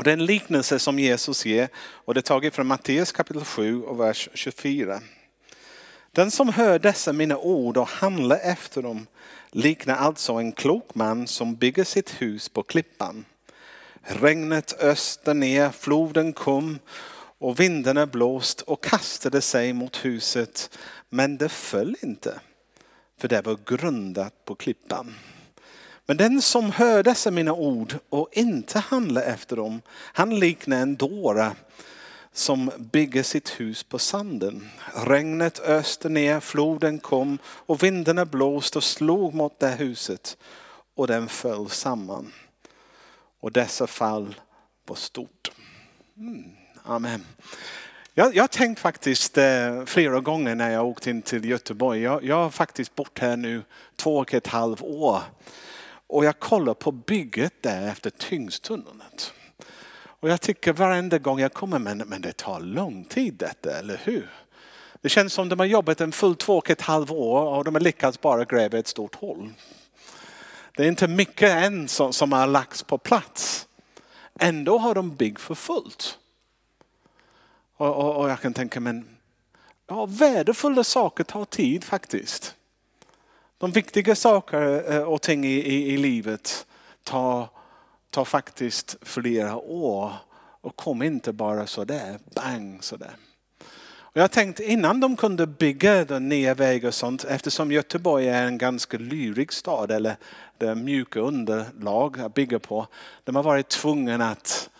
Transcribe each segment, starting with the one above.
Och det är en liknelse som Jesus ger och det är taget från Matteus kapitel 7 och vers 24. Den som hör dessa mina ord och handlar efter dem liknar alltså en klok man som bygger sitt hus på klippan. Regnet öste ner, floden kom och vindarna blåst och kastade sig mot huset men det föll inte för det var grundat på klippan. Men den som hör dessa mina ord och inte handlar efter dem, han liknar en dåre som bygger sitt hus på sanden. Regnet öste ner, floden kom och vindarna blåste och slog mot det huset och den föll samman. Och dessa fall var stort. Mm, amen. Jag, jag har tänkt faktiskt eh, flera gånger när jag åkt in till Göteborg. Jag, jag har faktiskt bott här nu två och ett halvt år. Och jag kollar på bygget där efter tyngdtunneln. Och jag tycker varenda gång jag kommer, men, men det tar lång tid detta, eller hur? Det känns som de har jobbat en full två och ett halvt år och de har lyckats bara gräva ett stort hål. Det är inte mycket än som, som har lagts på plats. Ändå har de byggt för fullt. Och, och, och jag kan tänka, men ja, värdefulla saker tar tid faktiskt. De viktiga saker eh, och ting i, i, i livet tar, tar faktiskt flera år och kommer inte bara sådär, bang sådär. Och jag tänkte innan de kunde bygga den nya vägar och sånt, eftersom Göteborg är en ganska lyrig stad eller det mjuka underlag att bygga på. De har varit tvungna att,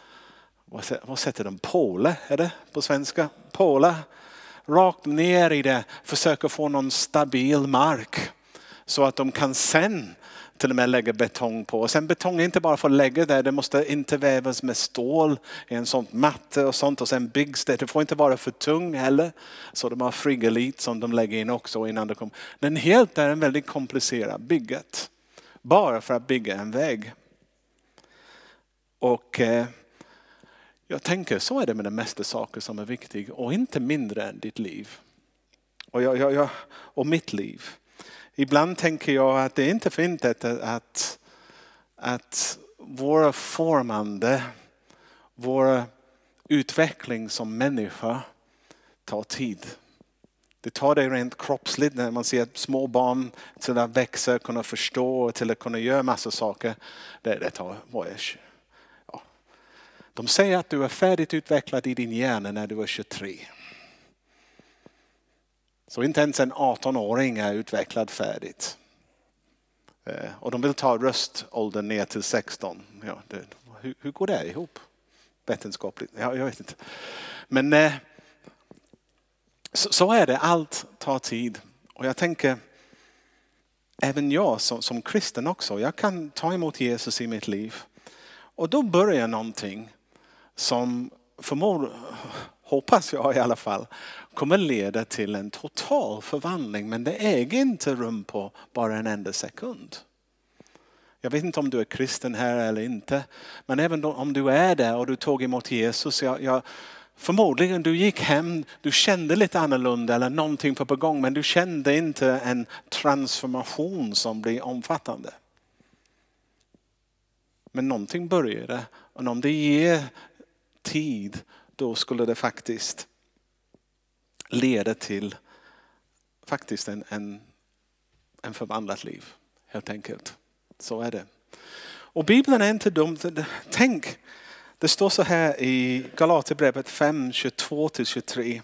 vad sätter de, påle är det på svenska? Påla rakt ner i det, försöka få någon stabil mark. Så att de kan sen till och med lägga betong på. Och sen betong är inte bara för att lägga där. det måste inte vävas med stål i en sån matte och sånt och sen byggs det. Det får inte vara för tung heller. Så de har frigolit som de lägger in också innan det kommer. Den helt är en väldigt komplicerad bygget. Bara för att bygga en väg. Och eh, jag tänker så är det med de mesta saker som är viktiga och inte mindre än ditt liv. Och, jag, jag, jag, och mitt liv. Ibland tänker jag att det är inte är att, att, att våra formande, vår utveckling som människa tar tid. Det tar dig rent kroppsligt när man ser små barn till att växa, kunna förstå och till att kunna göra massa saker. Det, det tar, vad är, ja. De säger att du är färdigt utvecklad i din hjärna när du är 23. Så inte ens en 18-åring är utvecklad färdigt. Eh, och de vill ta röståldern ner till 16. Ja, det, hur, hur, går det ihop? Vetenskapligt? Ja, jag vet inte. Men eh, så, så, är det, allt tar tid. Och jag tänker, även jag som, som kristen också, jag kan ta emot Jesus i mitt liv. Och då börjar någonting som förmodligen hoppas jag i alla fall, kommer leda till en total förvandling. Men det äger inte rum på bara en enda sekund. Jag vet inte om du är kristen här eller inte. Men även om du är det och du tog emot Jesus. Jag, jag, förmodligen du gick hem, du kände lite annorlunda eller någonting på gång. Men du kände inte en transformation som blir omfattande. Men någonting började. Och om det ger tid då skulle det faktiskt leda till faktiskt en, en, en förvandlat liv. Helt enkelt. Så är det. Och Bibeln är inte dum. Tänk, det står så här i Galaterbrevet 5, 22-23.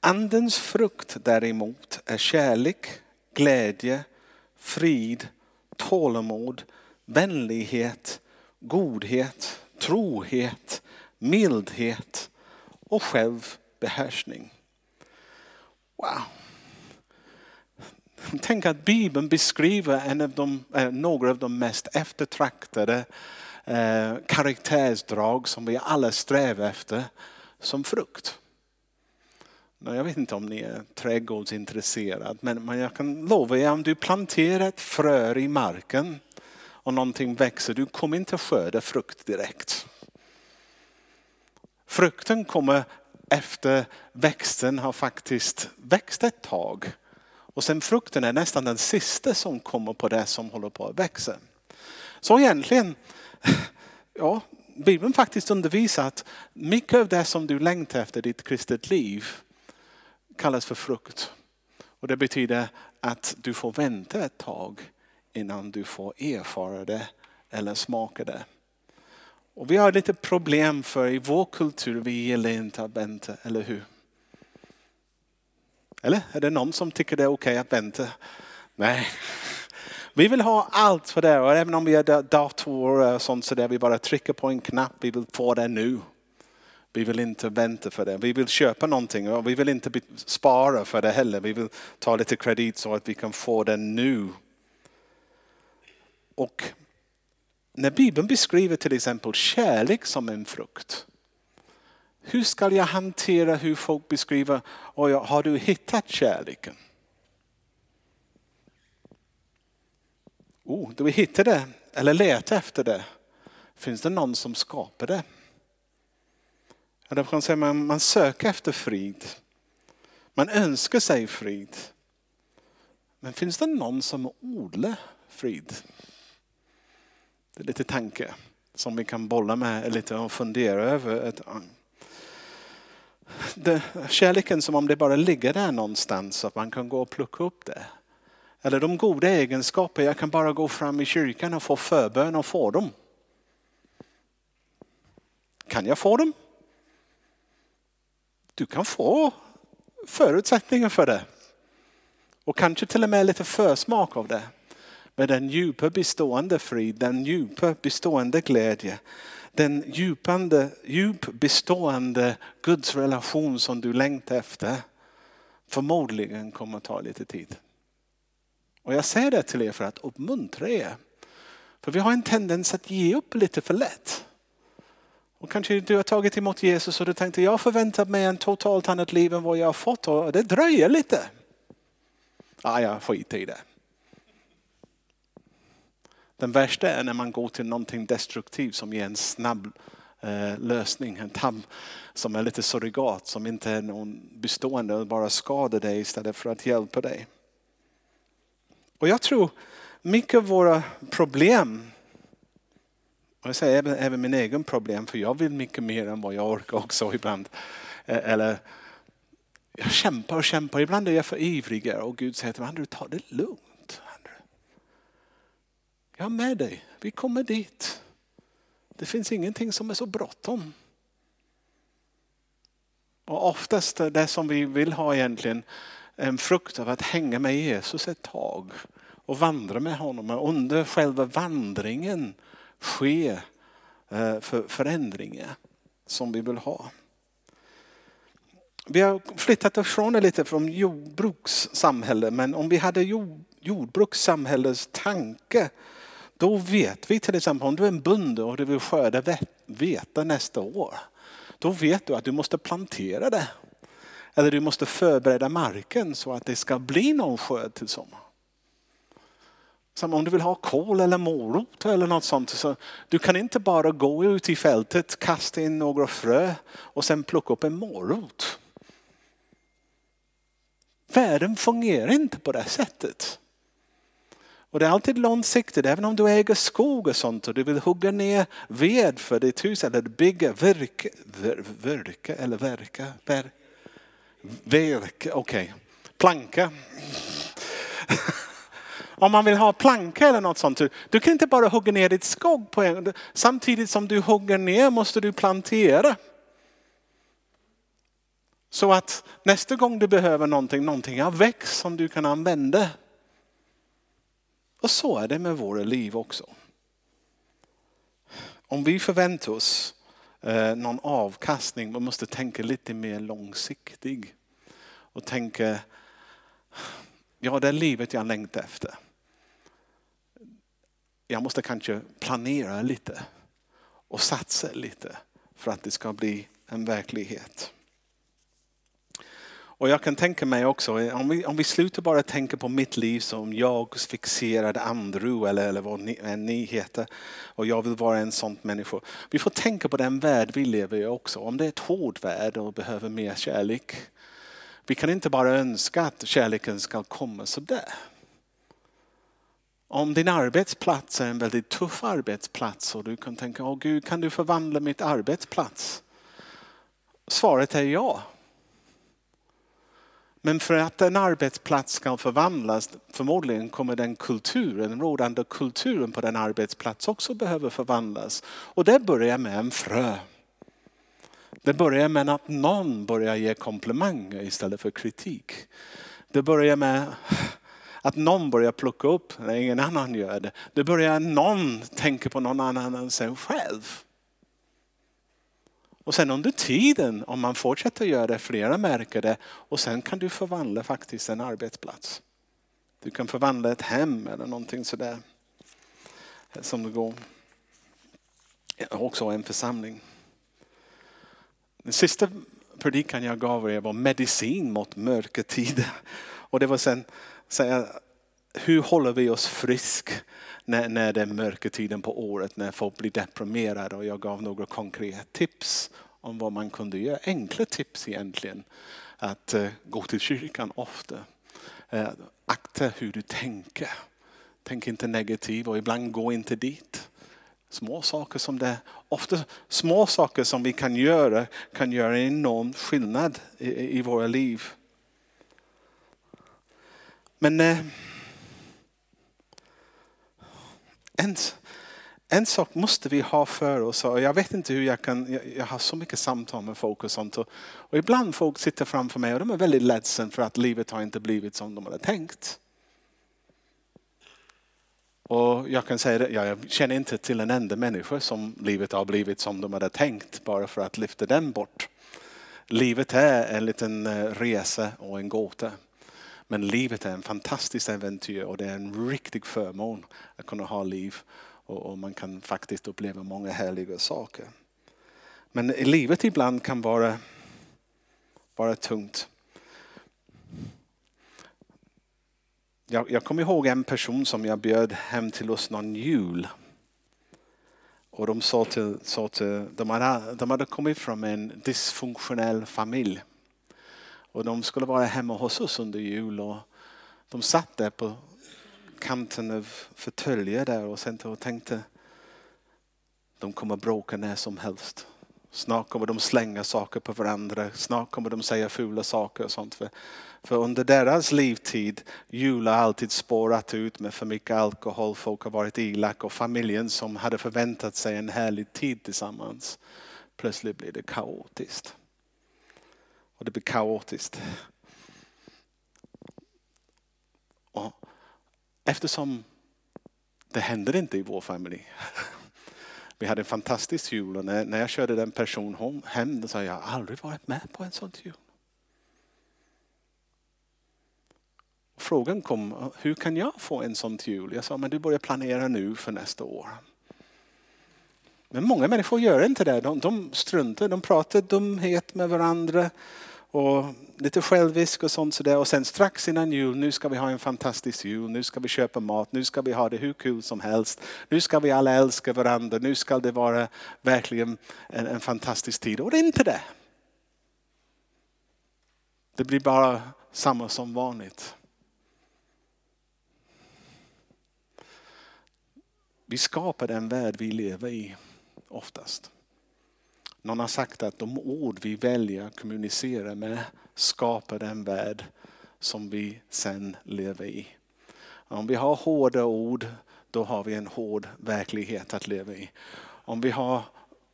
Andens frukt däremot är kärlek, glädje, frid, tålamod, vänlighet, godhet, trohet, mildhet, och självbehärskning. Wow. Tänk att Bibeln beskriver en av de, eh, några av de mest eftertraktade eh, karaktärsdrag som vi alla strävar efter som frukt. Jag vet inte om ni är trädgårdsintresserade men jag kan lova er om du planterar ett frö i marken och någonting växer, du kommer inte skörda frukt direkt. Frukten kommer efter växten har faktiskt växt ett tag. Och sen frukten är nästan den sista som kommer på det som håller på att växa. Så egentligen, ja, Bibeln faktiskt undervisar att mycket av det som du längtar efter i ditt kristet liv kallas för frukt. Och det betyder att du får vänta ett tag innan du får erfara det eller smaka det. Och vi har lite problem för i vår kultur, vi gillar inte att vänta, eller hur? Eller är det någon som tycker det är okej okay att vänta? Nej. Vi vill ha allt för det och även om vi har datorer och sånt så där vi bara trycker på en knapp, vi vill få det nu. Vi vill inte vänta för det. Vi vill köpa någonting och vi vill inte spara för det heller. Vi vill ta lite kredit så att vi kan få det nu. Och när Bibeln beskriver till exempel kärlek som en frukt. Hur ska jag hantera hur folk beskriver, har du hittat kärleken? Oh, du hittade det eller letar efter det. Finns det någon som skapar det? Eller kan säga man, man söker efter frid. Man önskar sig frid. Men finns det någon som odlar frid? Det är lite tanke som vi kan bolla med lite och fundera över. Det, kärleken som om det bara ligger där någonstans så att man kan gå och plocka upp det. Eller de goda egenskaper, jag kan bara gå fram i kyrkan och få förbön och få dem. Kan jag få dem? Du kan få förutsättningar för det. Och kanske till och med lite försmak av det. Med den djupa bestående frid, den djupa bestående glädje. Den djupande, djup bestående Guds relation som du längtar efter. Förmodligen kommer att ta lite tid. Och jag säger det till er för att uppmuntra er. För vi har en tendens att ge upp lite för lätt. Och kanske du har tagit emot Jesus och du tänkte jag förväntar mig en totalt annat liv än vad jag har fått och det dröjer lite. Ja, jag skiter i det. Den värsta är när man går till någonting destruktivt som ger en snabb eh, lösning. En tabb som är lite surrogat, som inte är någon bestående och bara skadar dig istället för att hjälpa dig. Och jag tror mycket av våra problem, och jag säger även, även min egen problem, för jag vill mycket mer än vad jag orkar också ibland. Eh, eller jag kämpar och kämpar, ibland är jag för ivrig och Gud säger till mig, du ta det lugnt. Jag är med dig, vi kommer dit. Det finns ingenting som är så bråttom. Och oftast det som vi vill ha egentligen en frukt av att hänga med Jesus ett tag och vandra med honom. Och under själva vandringen ske eh, för förändringar som vi vill ha. Vi har flyttat ifrån det lite från jordbrukssamhälle men om vi hade jordbrukssamhällets tanke då vet vi till exempel om du är en bonde och du vill skörda vete nästa år. Då vet du att du måste plantera det. Eller du måste förbereda marken så att det ska bli någon skörd till sommaren. Som om du vill ha kål eller morot eller något sånt. Så du kan inte bara gå ut i fältet, kasta in några frö och sen plocka upp en morot. Världen fungerar inte på det sättet. Och det är alltid långsiktigt, även om du äger skog och sånt och du vill hugga ner ved för ditt hus eller bygga virke, virke eller verka, ver, virke, okej, okay. planka. om man vill ha planka eller något sånt. Du kan inte bara hugga ner ditt skog på en Samtidigt som du hugger ner måste du plantera. Så att nästa gång du behöver någonting, någonting av växt som du kan använda. Och så är det med våra liv också. Om vi förväntar oss eh, någon avkastning, man måste tänka lite mer långsiktig. Och tänka, ja det är livet jag längtar efter jag måste kanske planera lite och satsa lite för att det ska bli en verklighet. Och jag kan tänka mig också, om vi, om vi slutar bara tänka på mitt liv som jag fixerad Andrew eller, eller vad ni, ni heter och jag vill vara en sån människa. Vi får tänka på den värld vi lever i också. Om det är ett hård värld och behöver mer kärlek. Vi kan inte bara önska att kärleken ska komma sådär. Om din arbetsplats är en väldigt tuff arbetsplats och du kan tänka, åh Gud kan du förvandla mitt arbetsplats? Svaret är ja. Men för att en arbetsplats ska förvandlas, förmodligen kommer den kulturen, den rådande kulturen på den arbetsplats också behöver förvandlas. Och det börjar med en frö. Det börjar med att någon börjar ge komplimanger istället för kritik. Det börjar med att någon börjar plocka upp när ingen annan gör det. Det börjar någon tänka på någon annan än sig själv. Och sen under tiden, om man fortsätter göra det, flera märker det och sen kan du förvandla faktiskt en arbetsplats. Du kan förvandla ett hem eller någonting sådär. Eh, som det går. Också en församling. Den sista predikan jag gav er var medicin mot mörkertider. Och det var sen säga, hur håller vi oss frisk när, när det är mörkertiden på året, när folk blir deprimerade och jag gav några konkreta tips om vad man kunde göra. Enkla tips egentligen. Att uh, gå till kyrkan ofta. Uh, akta hur du tänker. Tänk inte negativt och ibland gå inte dit. Små saker som det, ofta små saker som vi kan göra kan göra en enorm skillnad i, i våra liv. Men eh, en, en sak måste vi ha för oss. Och jag vet inte hur jag kan, jag, jag har så mycket samtal med folk och sånt. Och, och ibland folk sitter framför mig och de är väldigt ledsen för att livet har inte blivit som de hade tänkt. Och jag kan säga det, jag känner inte till en enda människa som livet har blivit som de hade tänkt bara för att lyfta den bort. Livet är en liten eh, resa och en gåta. Men livet är en fantastisk äventyr och det är en riktig förmån att kunna ha liv. Och, man kan faktiskt uppleva många härliga saker. Men livet ibland kan vara, vara tungt. Jag, jag kommer ihåg en person som jag bjöd hem till oss någon jul. Och de sa till, sa till de, hade, de hade kommit från en dysfunktionell familj. Och de skulle vara hemma hos oss under jul. Och de satt där på kanten av fåtöljer där och sen och tänkte de kommer bråka när som helst. Snart kommer de slänga saker på varandra. Snart kommer de säga fula saker och sånt. För, för under deras livtid, jul har alltid spårat ut med för mycket alkohol. Folk har varit elaka och familjen som hade förväntat sig en härlig tid tillsammans. Plötsligt blir det kaotiskt. Och det blir kaotiskt. Och eftersom det händer inte i vår familj. Vi hade en fantastisk jul och när, jag körde den person hem så sa jag, jag aldrig varit med på en sån jul. Frågan kom, hur kan jag få en sån jul? Jag sa, men du börjar planera nu för nästa år. Men många människor gör inte det. De, de struntar, de pratar dumhet med varandra och lite självisk och sånt sådär. Och sen strax innan jul, nu ska vi ha en fantastisk jul, nu ska vi köpa mat, nu ska vi ha det hur kul som helst. Nu ska vi alla älska varandra, nu ska det vara verkligen en, en fantastisk tid. Och det är inte det. Det blir bara samma som vanligt. Vi skapar den värld vi lever i oftast. Någon har sagt att de ord vi väljer att kommunicera med skapar den värld som vi sen lever i. Om vi har hårda ord, då har vi en hård verklighet att leva i. Om vi har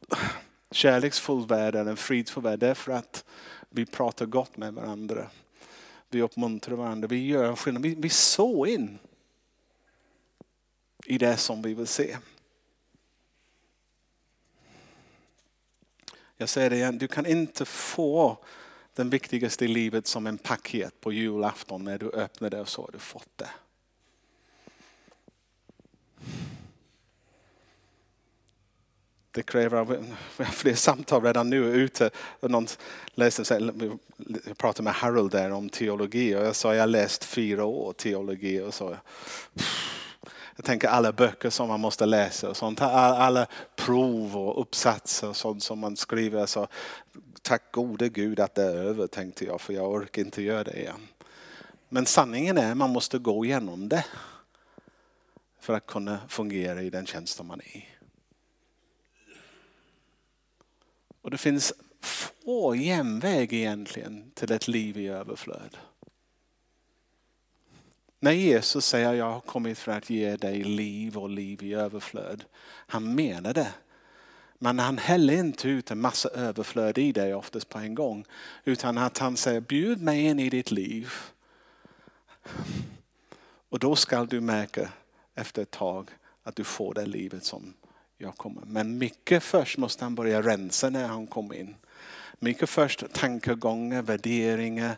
kärleksfull värld eller en fridfull värld, därför att vi pratar gott med varandra. Vi uppmuntrar varandra, vi gör en skillnad. Vi, vi så in i det som vi vill se. Jag säger det igen, du kan inte få den viktigaste i livet som en paket på julafton när du öppnar det och så har du fått det. Det kräver, vi har fler samtal redan nu ute. Någon läser, jag pratade med Harold där om teologi och jag sa jag har läst fyra år teologi och så. Jag tänker alla böcker som man måste läsa och sånt. Alla prov och uppsatser och sånt som man skriver. Så tack gode gud att det är över tänkte jag för jag orkar inte göra det igen. Men sanningen är att man måste gå igenom det. för att kunna fungera i den tjänst man är i. Och det finns få genväg egentligen till ett liv i överflöd. När Jesus säger jag har kommit för att ge dig liv och liv i överflöd. Han menar det. Men han häller inte ut en massa överflöd i dig oftast på en gång. Utan att han säger bjud mig in i ditt liv. Och då ska du märka efter ett tag att du får det livet som jag kommer. Men mycket först måste han börja rensa när han kommer in. Mycket först tankegångar, värderingar,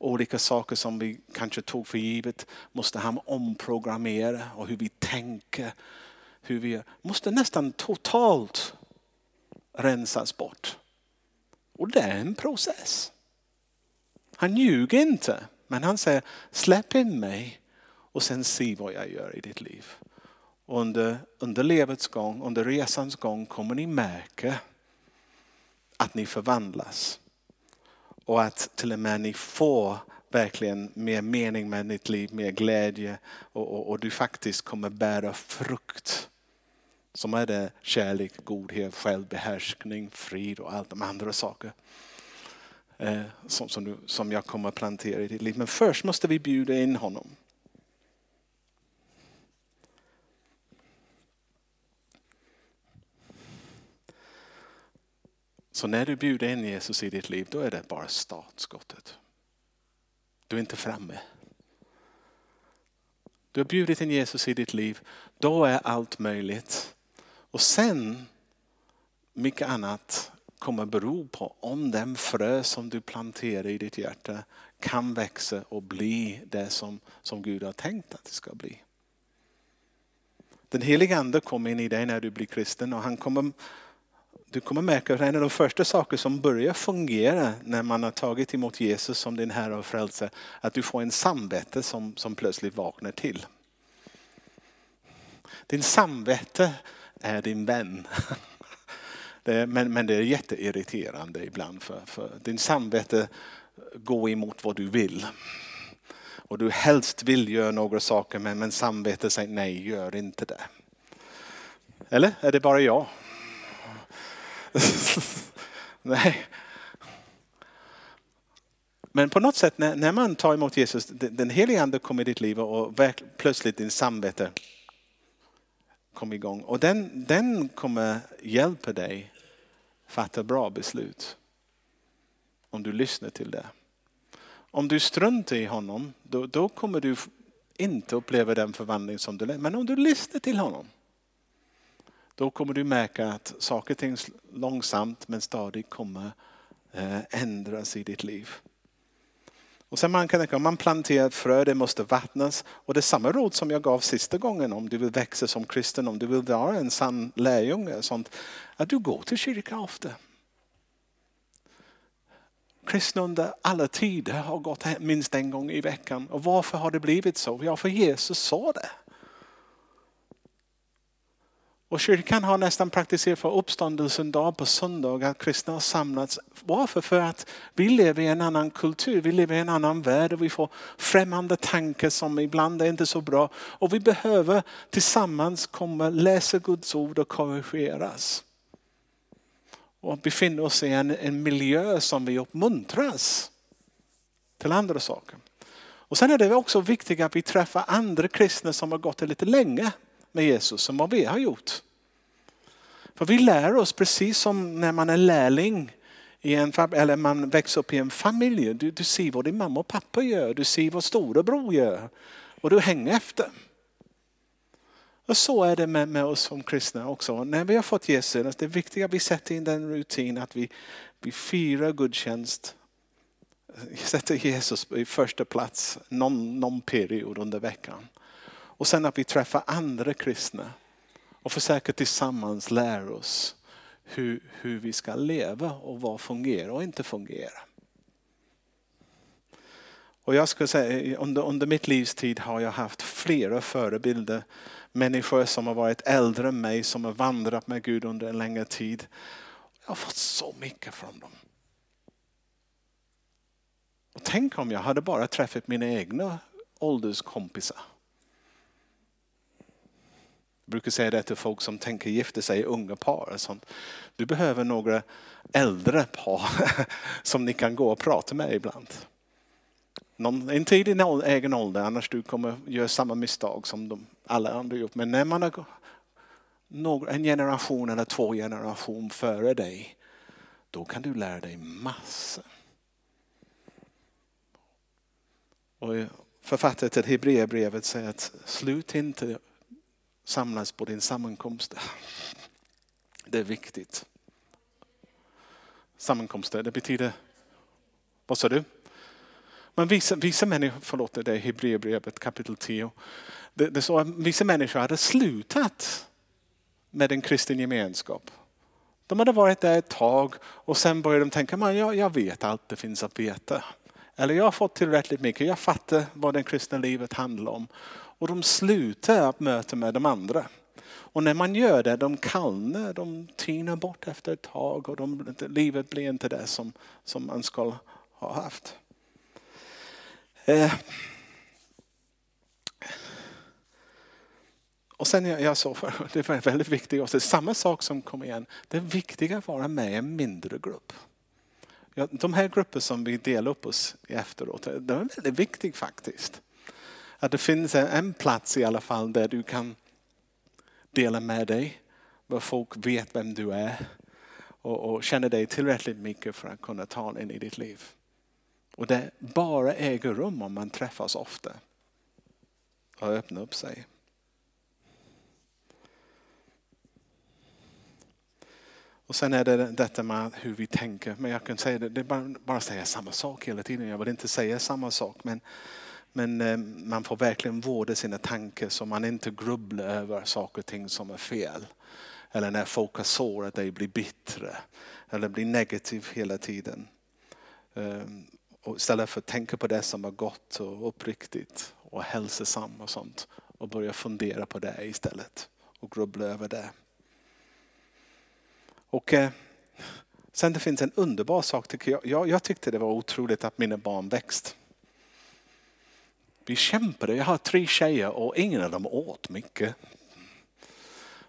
olika saker som vi kanske tog för givet måste han omprogrammera och hur vi tänker. Hur vi måste nästan totalt rensas bort. Och det är en process. Han ljuger inte, men han säger släpp in mig och sen se vad jag gör i ditt liv. Och under, under livets gång, under resans gång kommer ni märka att ni förvandlas. Och att till och med ni får verkligen mer mening med ditt liv, mer glädje och, och, och du faktiskt kommer bära frukt. Som är det kärlek, godhet, självbehärskning, frid och allt de andra saker. Eh, som, som, du, som jag kommer plantera i ditt liv. Men först måste vi bjuda in honom. Så när du bjuder in Jesus i ditt liv, då är det bara startskottet. Du är inte framme. Du har bjudit in Jesus i ditt liv, då är allt möjligt. Och sen, mycket annat kommer bero på om den frö som du planterar i ditt hjärta kan växa och bli det som, som Gud har tänkt att det ska bli. Den heliga ande kommer in i dig när du blir kristen och han kommer du kommer märka att en av de första saker som börjar fungera när man har tagit emot Jesus som din Herre och Frälsare, att du får en samvete som, som plötsligt vaknar till. Din samvete är din vän. Det, men, men det är jätteirriterande ibland för, för din samvete går emot vad du vill. Och du helst vill göra några saker men, men samvetet säger nej, gör inte det. Eller är det bara jag? Nej. Men på något sätt när, när, man tar emot Jesus, den helige ande kommer i ditt liv och plötsligt din samvete kommer igång. Och den, den kommer hjälpa dig fatta bra beslut. Om du lyssnar till det. Om du struntar i honom, då, då kommer du inte uppleva den förvandling som du Men om du lyssnar till honom, då kommer du märka att saker och ting långsamt men stadigt kommer eh, ändras i ditt liv. Och sen man kan tänka, om man planterar ett frö, det måste vattnas. Och det är samma råd som jag gav sista gången om du vill växa som kristen, om du vill vara en sann lärjunge. Sånt, att du går till kyrkan ofta. Kristna under alla tider har gått minst en gång i veckan. Och varför har det blivit så? Ja, för Jesus sa det. Och kyrkan har nästan praktiserat för uppståndelsen dag på söndag att kristna har samlats. Varför? För att vi lever i en annan kultur, vi lever i en annan värld och vi får främmande tankar som ibland är inte så bra. Och vi behöver tillsammans komma, läsa Guds ord och korrigeras. Och befinna oss i en, en miljö som vi uppmuntras till andra saker. Och sen är det också viktigt att vi träffar andra kristna som har gått det lite länge med Jesus som vad vi har gjort. För vi lär oss precis som när man är lärling i en, eller man växer upp i en familj. Du, du ser vad din mamma och pappa gör, du ser vad storebror gör och du hänger efter. Och så är det med, med oss som kristna också. När vi har fått Jesus, det är viktigt att vi sätter in den rutin att vi, vi firar gudstjänst. Sätter Jesus i första plats någon, någon period under veckan. Och sen att vi träffar andra kristna och försöker tillsammans lära oss hur, hur vi ska leva och vad fungerar och inte fungerar. Och jag skulle säga, under, under mitt livstid har jag haft flera förebilder. Människor som har varit äldre än mig, som har vandrat med Gud under en längre tid. Jag har fått så mycket från dem. Och tänk om jag hade bara träffat mina egna ålderskompisar. Jag brukar säga det till folk som tänker gifta sig, unga par. Och sånt. Du behöver några äldre par som ni kan gå och prata med ibland. Någon, inte i din egen ålder, annars du kommer göra samma misstag som de, alla andra gjort. Men när man har en generation eller två generationer före dig, då kan du lära dig massor. Och författaren till Hebreerbrevet säger att slut inte samlas på din sammankomst. Det är viktigt. Sammankomster, det betyder, vad sa du? Men vissa, vissa människor, förlåt det är Hebreerbrevet kapitel 10. Det, det så att vissa människor hade slutat med en kristen gemenskap. De hade varit där ett tag och sen började de tänka, man, jag, jag vet allt det finns att veta. Eller jag har fått tillräckligt mycket, jag fattar vad det kristna livet handlar om. Och de slutar att möta med de andra. Och när man gör det, de kallnar, de tynar bort efter ett tag och de, livet blir inte det som, som man ska ha haft. Eh. Och sen jag, jag sa, det var väldigt viktigt, också, samma sak som kom igen, det är viktigt att vara med i en mindre grupp. Ja, de här grupperna som vi delar upp oss i efteråt, de är väldigt viktiga faktiskt. Att det finns en plats i alla fall där du kan dela med dig, där folk vet vem du är och, och känner dig tillräckligt mycket för att kunna ta in i ditt liv. Och det bara äger rum om man träffas ofta och öppnar upp sig. Och sen är det detta med hur vi tänker. Men jag kan säga det, det är bara, bara säga samma sak hela tiden. Jag vill inte säga samma sak. Men, men eh, man får verkligen vårda sina tankar så man inte grubblar över saker och ting som är fel. Eller när folk har sårat dig blir bittra. Eller blir negativ hela tiden. Ehm, och istället för att tänka på det som var gott och uppriktigt och hälsosamt och sånt. Och börja fundera på det istället. Och grubbla över det. Och eh, sen det finns en underbar sak tycker jag. jag. Jag tyckte det var otroligt att mina barn växt. Vi kämpade, jag har tre tjejer och ingen av dem åt mycket.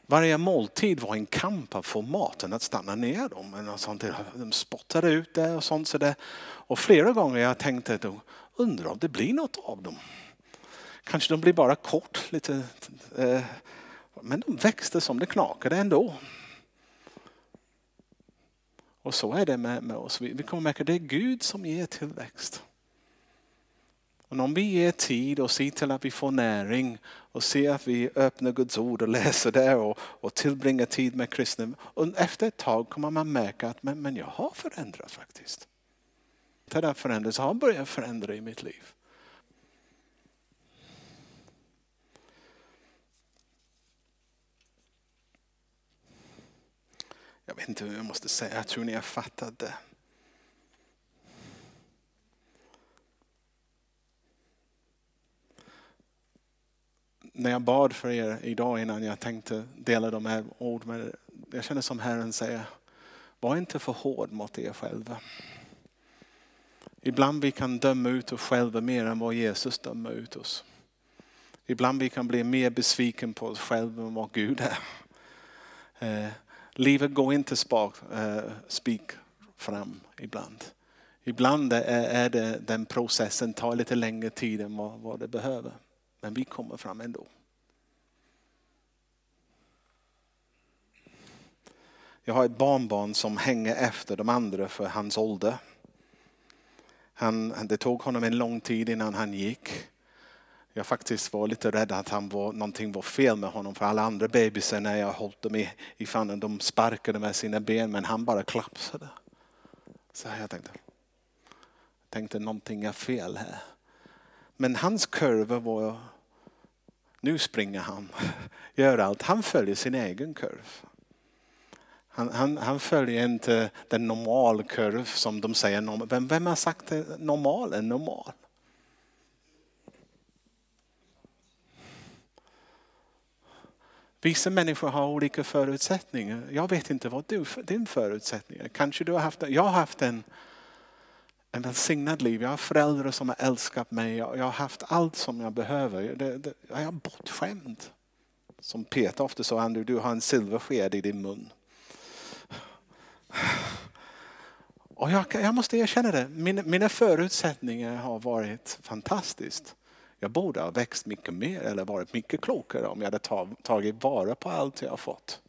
Varje måltid var en kamp att få maten att stanna ner dem. Och sånt. De spottade ut det och sånt. Så det. Och flera gånger jag tänkte, jag, undrar om det blir något av dem. Kanske de blir bara kort, lite, eh, men de växte som det knakade ändå. Och så är det med, med oss. Vi, vi kommer märka att det är Gud som ger tillväxt. Och om vi ger tid och ser till att vi får näring och ser att vi öppnar Guds ord och läser det och, och tillbringar tid med kristna. Och efter ett tag kommer man märka att men, men jag har förändrats faktiskt. Det där förändras har börjat förändra i mitt liv. Jag vet inte hur jag måste säga, jag tror ni har fattat det. När jag bad för er idag innan jag tänkte dela de här orden, jag känner som Herren säger, var inte för hård mot er själva. Ibland vi kan döma ut oss själva mer än vad Jesus dömer ut oss. Ibland vi kan bli mer besviken på oss själva än vad Gud är. Eh, livet går inte spak, eh, spik fram ibland. Ibland är det den processen tar lite längre tid än vad, vad det behöver. Men vi kommer fram ändå. Jag har ett barnbarn som hänger efter de andra för hans ålder. Han, det tog honom en lång tid innan han gick. Jag faktiskt var lite rädd att han var, någonting var fel med honom för alla andra bebisar när jag höll dem i, i fannen de sparkade med sina ben men han bara klapsade. Så jag tänkte, tänkte någonting är fel här. Men hans kurva var, nu springer han, gör allt. Han följer sin egen kurv. Han, han, han, följer inte den normala kurv som de säger. Vem, vem har sagt att normal är normal? Vissa människor har olika förutsättningar. Jag vet inte vad du, din förutsättning är. Kanske du har haft, jag har haft en, en välsignad liv. Jag har föräldrar som har älskat mig. Jag, har haft allt som jag behöver. Det, det, jag är bortskämd. Som Peter ofta sa, Andrew, du har en silversked i din mun. Och jag, jag måste erkänna det, mina, mina förutsättningar har varit fantastiskt. Jag borde ha växt mycket mer eller varit mycket klokare om jag hade tagit vara på allt jag har fått.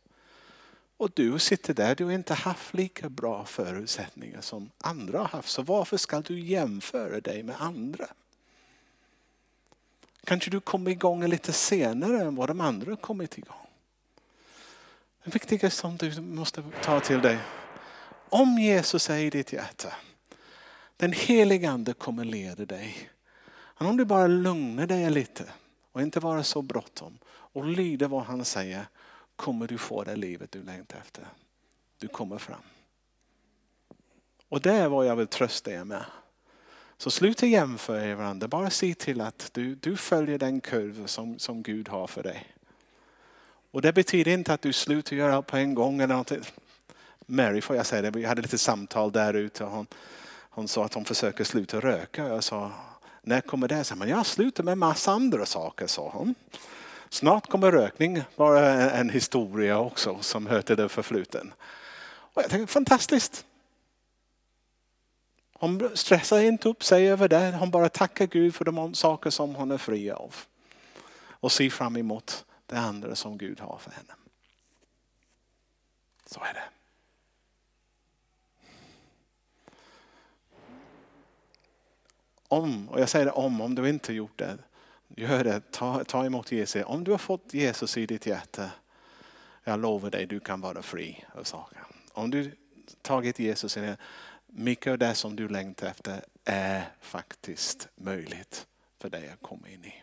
Och du sitter där, du har inte haft lika bra förutsättningar som andra har haft. Så varför ska du jämföra dig med andra? Kanske du kommer igång lite senare än vad de andra har kommit igång. Det viktigaste som du måste ta till dig. Om Jesus är i ditt hjärta, den helige ande kommer leda dig. om du bara lugnar dig lite och inte vara så bråttom och lyder vad han säger kommer du få det livet du längtar efter. Du kommer fram. Och det är vad jag vill trösta er med. Så sluta jämföra er varandra. Bara se till att du, du följer den kurva som, som Gud har för dig. Och det betyder inte att du slutar göra allt på en gång. Eller något. Mary får jag säga det, vi hade lite samtal där ute. Hon, hon sa att hon försöker sluta röka. Jag sa, när kommer det? Så, men jag slutar med massa andra saker, sa hon. Snart kommer rökning vara en historia också som hör till det förfluten. Och jag tänkte, fantastiskt. Hon stressar inte upp sig över det. Hon bara tackar Gud för de saker som hon är fri av. Och ser fram emot det andra som Gud har för henne. Så är det. Om, och jag säger det om, om du inte gjort det, Gör det, ta, ta emot Jesus. Om du har fått Jesus i ditt hjärta, jag lovar dig, du kan vara fri av saker. Om du tagit Jesus i det, mycket av det som du längtar efter är faktiskt möjligt för dig att komma in i.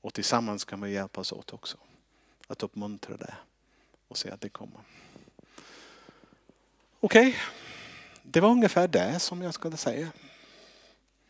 Och tillsammans kan vi hjälpas åt också. Att uppmuntra det och se att det kommer. Okej, okay. det var ungefär det som jag skulle säga.